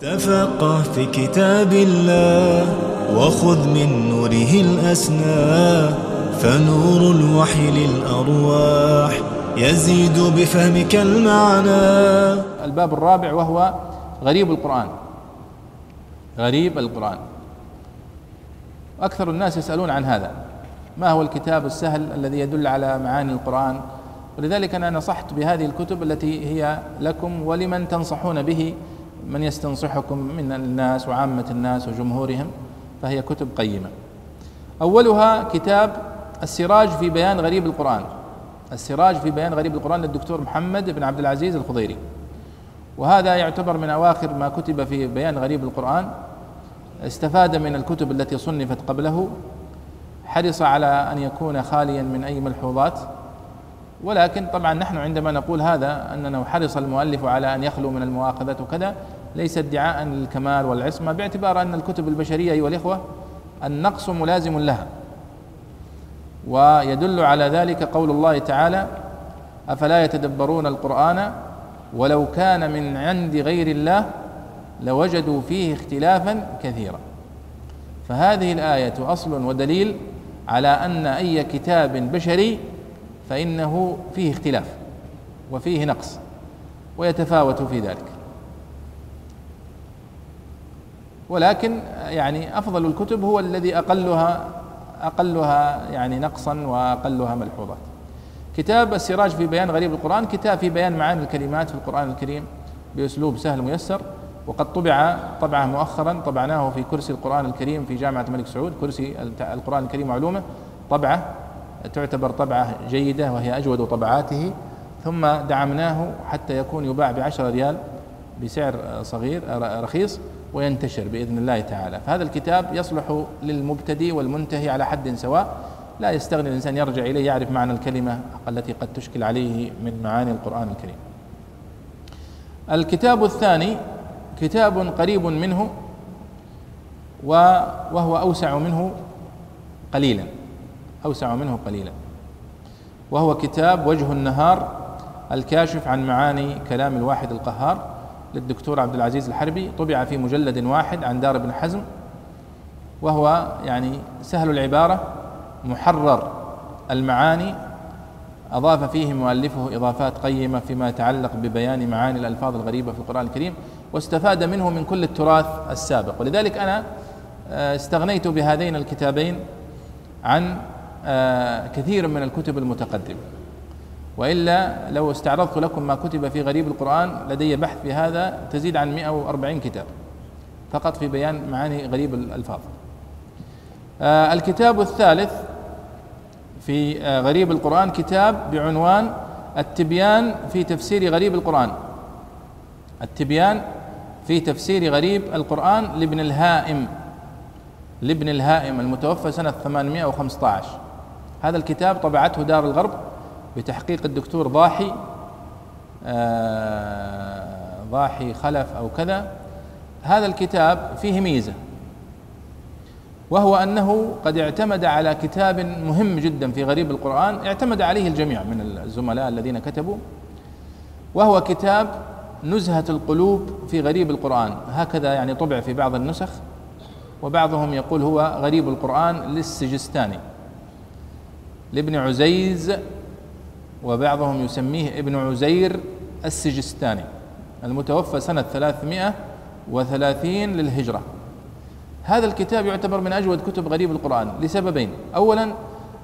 تفقه في كتاب الله وخذ من نوره الأسنى فنور الوحي للأرواح يزيد بفهمك المعنى. الباب الرابع وهو غريب القرآن. غريب القرآن. أكثر الناس يسألون عن هذا. ما هو الكتاب السهل الذي يدل على معاني القرآن؟ ولذلك أنا نصحت بهذه الكتب التي هي لكم ولمن تنصحون به. من يستنصحكم من الناس وعامة الناس وجمهورهم فهي كتب قيمة. أولها كتاب السراج في بيان غريب القرآن. السراج في بيان غريب القرآن للدكتور محمد بن عبد العزيز الخضيري. وهذا يعتبر من أواخر ما كتب في بيان غريب القرآن. استفاد من الكتب التي صنفت قبله. حرص على أن يكون خاليا من أي ملحوظات. ولكن طبعا نحن عندما نقول هذا أننا حرص المؤلف على أن يخلو من المؤاخذات وكذا ليس ادعاء للكمال والعصمة باعتبار أن الكتب البشرية أيها الإخوة النقص ملازم لها. ويدل على ذلك قول الله تعالى أفلا يتدبرون القرآن؟ ولو كان من عند غير الله لوجدوا فيه اختلافا كثيرا. فهذه الآية أصل ودليل على أن أي كتاب بشري فإنه فيه اختلاف وفيه نقص ويتفاوت في ذلك. ولكن يعني أفضل الكتب هو الذي أقلها أقلها يعني نقصا وأقلها ملحوظات. كتاب السراج في بيان غريب القرآن كتاب في بيان معاني الكلمات في القرآن الكريم بأسلوب سهل ميسر وقد طبع طبعه مؤخرا طبعناه في كرسي القرآن الكريم في جامعة الملك سعود كرسي القرآن الكريم وعلومه طبعه تعتبر طبعه جيدة وهي أجود طبعاته ثم دعمناه حتى يكون يباع بعشرة ريال بسعر صغير رخيص وينتشر بإذن الله تعالى. فهذا الكتاب يصلح للمبتدئ والمنتهي على حد سواء لا يستغني الإنسان يرجع إليه يعرف معنى الكلمة التي قد تشكل عليه من معاني القرآن الكريم. الكتاب الثاني كتاب قريب منه وهو أوسع منه قليلا. أوسع منه قليلا. وهو كتاب وجه النهار الكاشف عن معاني كلام الواحد القهار. للدكتور عبد العزيز الحربي طبع في مجلد واحد عن دار ابن حزم وهو يعني سهل العبارة محرر المعاني أضاف فيه مؤلفه إضافات قيمة فيما يتعلق ببيان معاني الألفاظ الغريبة في القرآن الكريم واستفاد منه من كل التراث السابق. ولذلك أنا آه، استغنيت بهذين الكتابين عن آه، كثير من الكتب المتقدمة. وإلا لو استعرضت لكم ما كتب في غريب القرآن لدي بحث في هذا تزيد عن 140 كتاب فقط في بيان معاني غريب الألفاظ. آه الكتاب الثالث في آه غريب القرآن كتاب بعنوان التبيان في تفسير غريب القرآن. التبيان في تفسير غريب القرآن لابن الهائم لابن الهائم المتوفى سنة 815 هذا الكتاب طبعته دار الغرب بتحقيق الدكتور ضاحي آه ضاحي خلف أو كذا هذا الكتاب فيه ميزة وهو أنه قد اعتمد على كتاب مهم جدا في غريب القرآن اعتمد عليه الجميع من الزملاء الذين كتبوا وهو كتاب نزهة القلوب في غريب القرآن. هكذا يعني طبع في بعض النسخ وبعضهم يقول هو غريب القرآن للسجستاني. لابن عزيز وبعضهم يسميه ابن عزير السجستاني المتوفى سنة 330 للهجرة. هذا الكتاب يعتبر من أجود كتب غريب القرآن لسببين. أولا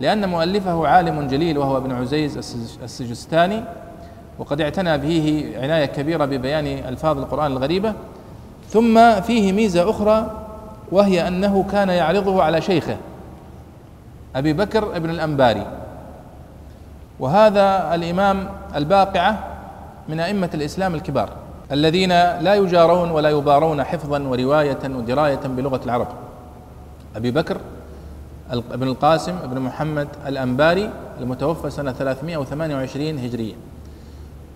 لأن مؤلفه عالم جليل وهو ابن عزيز السجستاني وقد اعتنى به عناية كبيرة ببيان ألفاظ القرآن الغريبة. ثم فيه ميزة أخرى وهي أنه كان يعرضه على شيخه أبي بكر ابن الأنباري. وهذا الإمام الباقعة من أئمة الإسلام الكبار الذين لا يجارون ولا يبارون حفظا وروايه ودرايه بلغة العرب. أبي بكر ابن القاسم ابن محمد الأنباري المتوفى سنة 328 هجرية.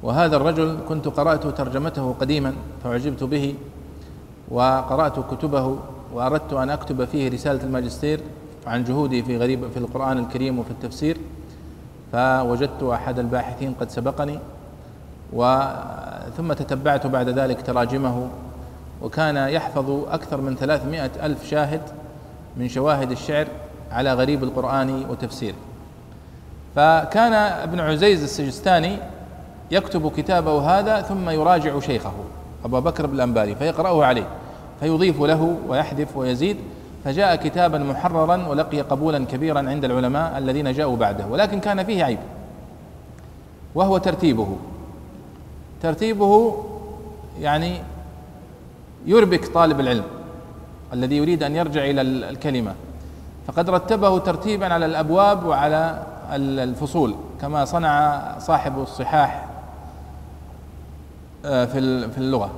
وهذا الرجل كنت قرأت ترجمته قديما فعجبت به وقرأت كتبه وأردت أن أكتب فيه رسالة الماجستير عن جهودي في غريب في القرآن الكريم وفي التفسير. فوجدت أحد الباحثين قد سبقني ثم تتبعت بعد ذلك تراجمه وكان يحفظ أكثر من ثلاثمائة ألف شاهد من شواهد الشعر على غريب القرآن وتفسيره فكان ابن عزيز السجستاني يكتب كتابه هذا ثم يراجع شيخه أبا بكر بن الأنباري فيقرأه عليه فيضيف له ويحذف ويزيد فجاء كتابا محررا ولقي قبولا كبيرا عند العلماء الذين جاءوا بعده ولكن كان فيه عيب وهو ترتيبه. ترتيبه يعني يربك طالب العلم الذي يريد أن يرجع إلى الكلمة. فقد رتبه ترتيبا على الأبواب وعلى الفصول كما صنع صاحب الصحاح آه، في اللغة.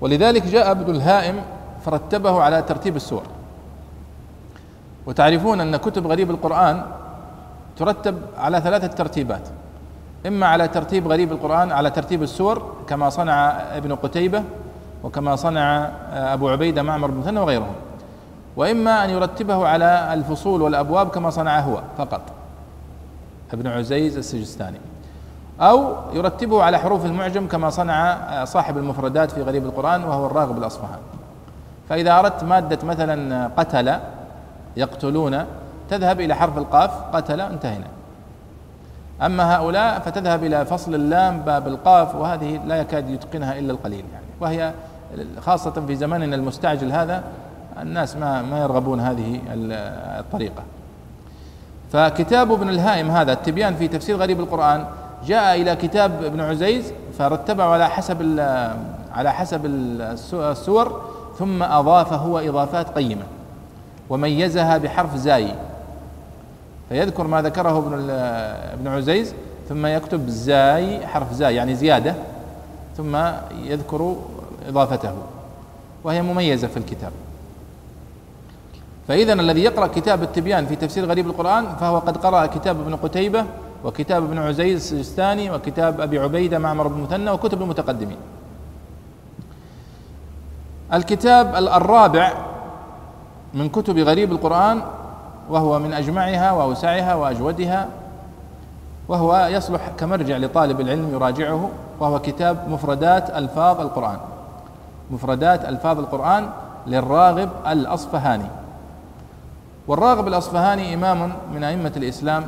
ولذلك جاء ابن الهائم فرتبه على ترتيب السور. وتعرفون أن كتب غريب القرآن ترتب على ثلاثة ترتيبات. إما على ترتيب غريب القرآن على ترتيب السور كما صنع ابن قتيبة وكما صنع أبو عبيدة معمر بن مثنى وغيرهم. وإما أن يرتبه على الفصول والأبواب كما صنع هو فقط. ابن عزيز السجستاني. أو يرتبه على حروف المعجم كما صنع صاحب المفردات في غريب القرآن وهو الراغب الأصفهاني. فإذا أردت مادة مثلا قتل يقتلون تذهب إلى حرف القاف قتل انتهينا. أما هؤلاء فتذهب إلى فصل اللام باب القاف وهذه لا يكاد يتقنها إلا القليل يعني. وهي خاصة في زماننا المستعجل هذا الناس ما ما يرغبون هذه الطريقة. فكتاب ابن الهائم هذا التبيان في تفسير غريب القرآن جاء إلى كتاب ابن عزيز فرتبه على حسب على حسب السور ثم أضاف هو إضافات قيمة. وميزها بحرف زاي. فيذكر ما ذكره ابن ابن عزيز ثم يكتب زاي حرف زاي يعني زيادة ثم يذكر إضافته. وهي مميزة في الكتاب. فإذا الذي يقرأ كتاب التبيان في تفسير غريب القرآن فهو قد قرأ كتاب ابن قتيبة وكتاب ابن عزيز السجستاني وكتاب أبي عبيدة معمر بن مثنى وكتب المتقدمين. الكتاب الرابع من كتب غريب القرآن وهو من أجمعها وأوسعها وأجودها وهو يصلح كمرجع لطالب العلم يراجعه وهو كتاب مفردات ألفاظ القرآن. مفردات ألفاظ القرآن للراغب الأصفهاني. والراغب الأصفهاني إمام من أئمة الإسلام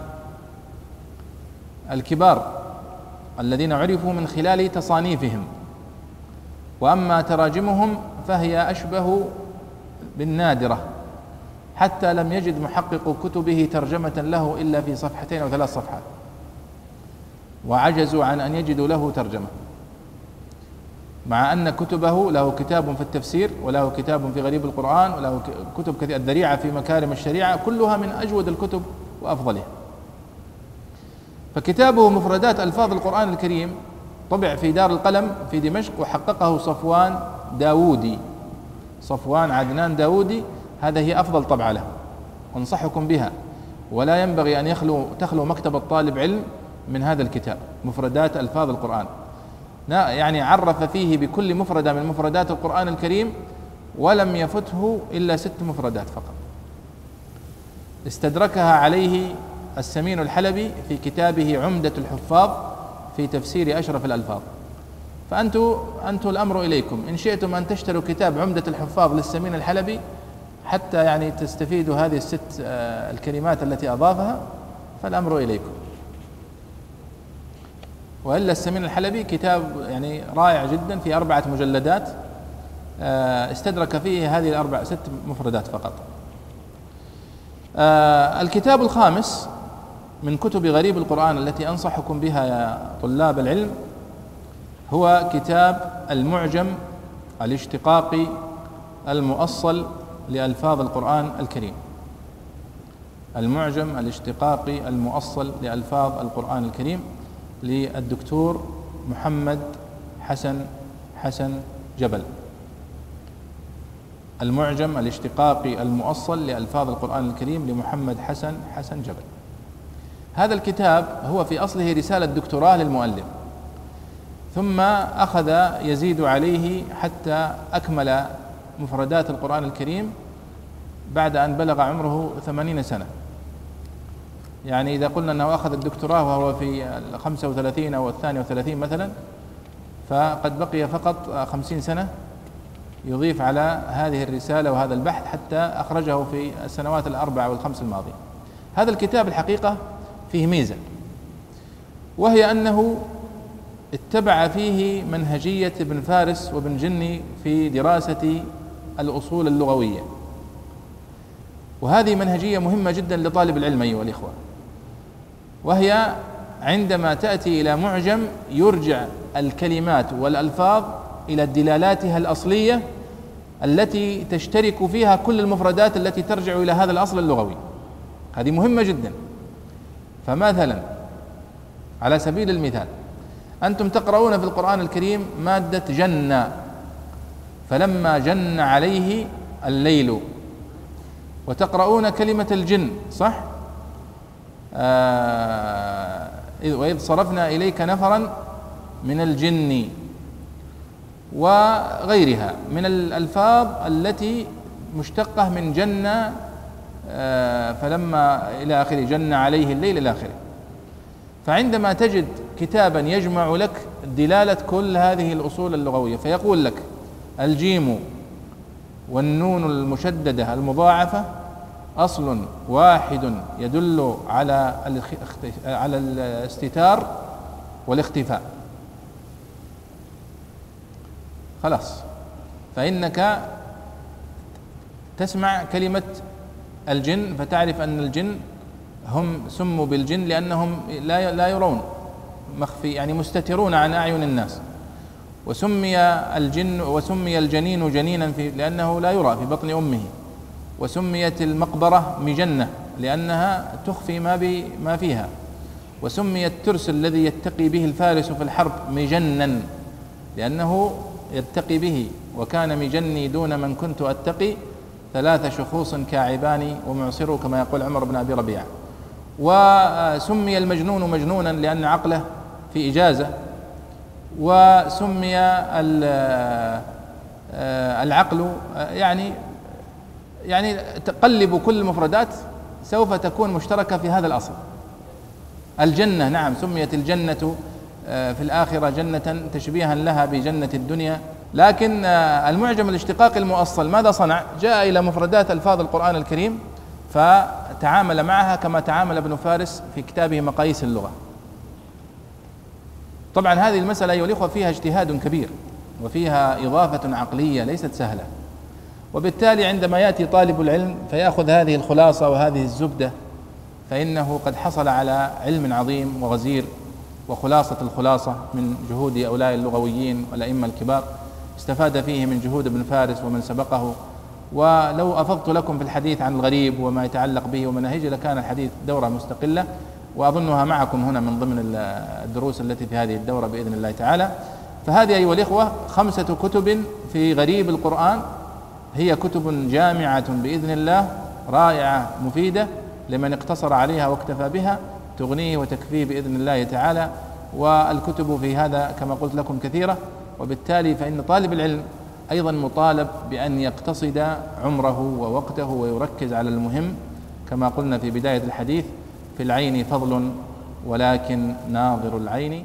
الكبار الذين عرفوا من خلال تصانيفهم. وأما تراجمهم فهي أشبه بالنادرة. حتى لم يجد محقق كتبه ترجمة له إلا في صفحتين أو ثلاث صفحات. وعجزوا عن أن يجدوا له ترجمة. مع أن كتبه له كتاب في التفسير وله كتاب في غريب القرآن وله كتب كثير الذريعة في مكارم الشريعة كلها من أجود الكتب وأفضلها. فكتابه مفردات ألفاظ القرآن الكريم طبع في دار القلم في دمشق وحققه صفوان داوودي. صفوان عدنان داوودي هذا هي أفضل طبعة له أنصحكم بها. ولا ينبغي أن يخلو تخلو مكتبه طالب علم من هذا الكتاب مفردات ألفاظ القرآن. يعني عرف فيه بكل مفردة من مفردات القرآن الكريم ولم يفته إلا ست مفردات فقط. استدركها عليه السمين الحلبي في كتابه عمدة الحفاظ في تفسير أشرف الألفاظ. فأنتم أنتم الأمر إليكم. إن شئتم أن تشتروا كتاب عمدة الحفاظ للسمين الحلبي حتى يعني تستفيدوا هذه الست آه، الكلمات التي أضافها فالأمر إليكم وإلا السمين الحلبي كتاب يعني رائع جدا في أربعة مجلدات آه، استدرك فيه هذه الأربع ست مفردات فقط. آه، الكتاب الخامس من كتب غريب القرآن التي أنصحكم بها يا طلاب العلم هو كتاب المعجم الاشتقاقي المؤصل لألفاظ القرآن الكريم. المعجم الاشتقاقي المؤصل لألفاظ القرآن الكريم للدكتور محمد حسن حسن جبل. المعجم الاشتقاقي المؤصل لألفاظ القرآن الكريم لمحمد حسن حسن جبل. هذا الكتاب هو في أصله رسالة دكتوراه للمؤلف. ثم أخذ يزيد عليه حتى أكمل مفردات القرآن الكريم بعد أن بلغ عمره ثمانين سنة. يعني إذا قلنا أنه أخذ الدكتوراه وهو في الخمسة وثلاثين أو الثانية وثلاثين مثلا فقد بقي فقط خمسين سنة يضيف على هذه الرسالة وهذا البحث حتى أخرجه في السنوات الأربع والخمس الماضية. هذا الكتاب الحقيقة فيه ميزة وهي أنه اتبع فيه منهجية ابن فارس وابن جني في دراسة الأصول اللغوية. وهذه منهجية مهمة جدا لطالب العلم أيها الإخوة. وهي عندما تأتي إلى معجم يرجع الكلمات والألفاظ إلى دلالاتها الأصلية التي تشترك فيها كل المفردات التي ترجع إلى هذا الأصل اللغوي. هذه مهمة جدا. فمثلا على سبيل المثال أنتم تقرؤون في القرآن الكريم مادة جن فلما جن عليه الليل وتقرؤون كلمة الجن صح؟ آه وإذ صرفنا إليك نفرا من الجن وغيرها من الألفاظ التي مشتقة من جن آه فلما إلى آخره جن عليه الليل إلى آخره فعندما تجد كتابا يجمع لك دلالة كل هذه الأصول اللغوية فيقول لك الجيم والنون المشددة المضاعفة أصل واحد يدل على على الاستتار والاختفاء. خلاص. فإنك تسمع كلمة الجن فتعرف أن الجن هم سموا بالجن لأنهم لا لا يرون مخفي يعني مستترون عن أعين الناس. وسمي الجن وسمي الجنين جنينا في لأنه لا يرى في بطن أمه. وسميت المقبرة مجنة لأنها تخفي ما ما فيها. وسمي الترس الذي يتقي به الفارس في الحرب مجنا لأنه يتقي به. وكان مجني دون من كنت أتقي. ثلاث شخوص كاعبان ومعصر كما يقول عمر بن أبي ربيعة. وسمي المجنون مجنونا لأن عقله في إجازة. وسمي العقل يعني يعني تقلب كل المفردات سوف تكون مشتركة في هذا الأصل. الجنة نعم سميت الجنة آه، في الآخرة جنة تشبيها لها بجنة الدنيا. لكن آه، المعجم الاشتقاقي المؤصل ماذا صنع؟ جاء إلى مفردات ألفاظ القرآن الكريم فتعامل معها كما تعامل ابن فارس في كتابه مقاييس اللغة. طبعا هذه المسألة أيها الإخوة فيها اجتهاد كبير وفيها إضافة عقلية ليست سهلة. وبالتالي عندما يأتي طالب العلم فيأخذ هذه الخلاصة وهذه الزبدة فإنه قد حصل على علم عظيم وغزير وخلاصة الخلاصة من جهود اولئك اللغويين والأئمة الكبار. استفاد فيه من جهود ابن فارس ومن سبقه. ولو أفضت لكم في الحديث عن الغريب وما يتعلق به ومناهجه لكان الحديث دورة مستقلة. وأظنها معكم هنا من ضمن الدروس التي في هذه الدورة بإذن الله تعالى. فهذه أيها الإخوة خمسة كتب في غريب القرآن. هي كتب جامعة بإذن الله رائعة مفيدة لمن اقتصر عليها واكتفى بها تغنيه وتكفيه بإذن الله تعالى. والكتب في هذا كما قلت لكم كثيرة. وبالتالي فإن طالب العلم أيضا مطالب بأن يقتصد عمره ووقته ويركز على المهم كما قلنا في بداية الحديث في العين فضل ولكن ناظر العين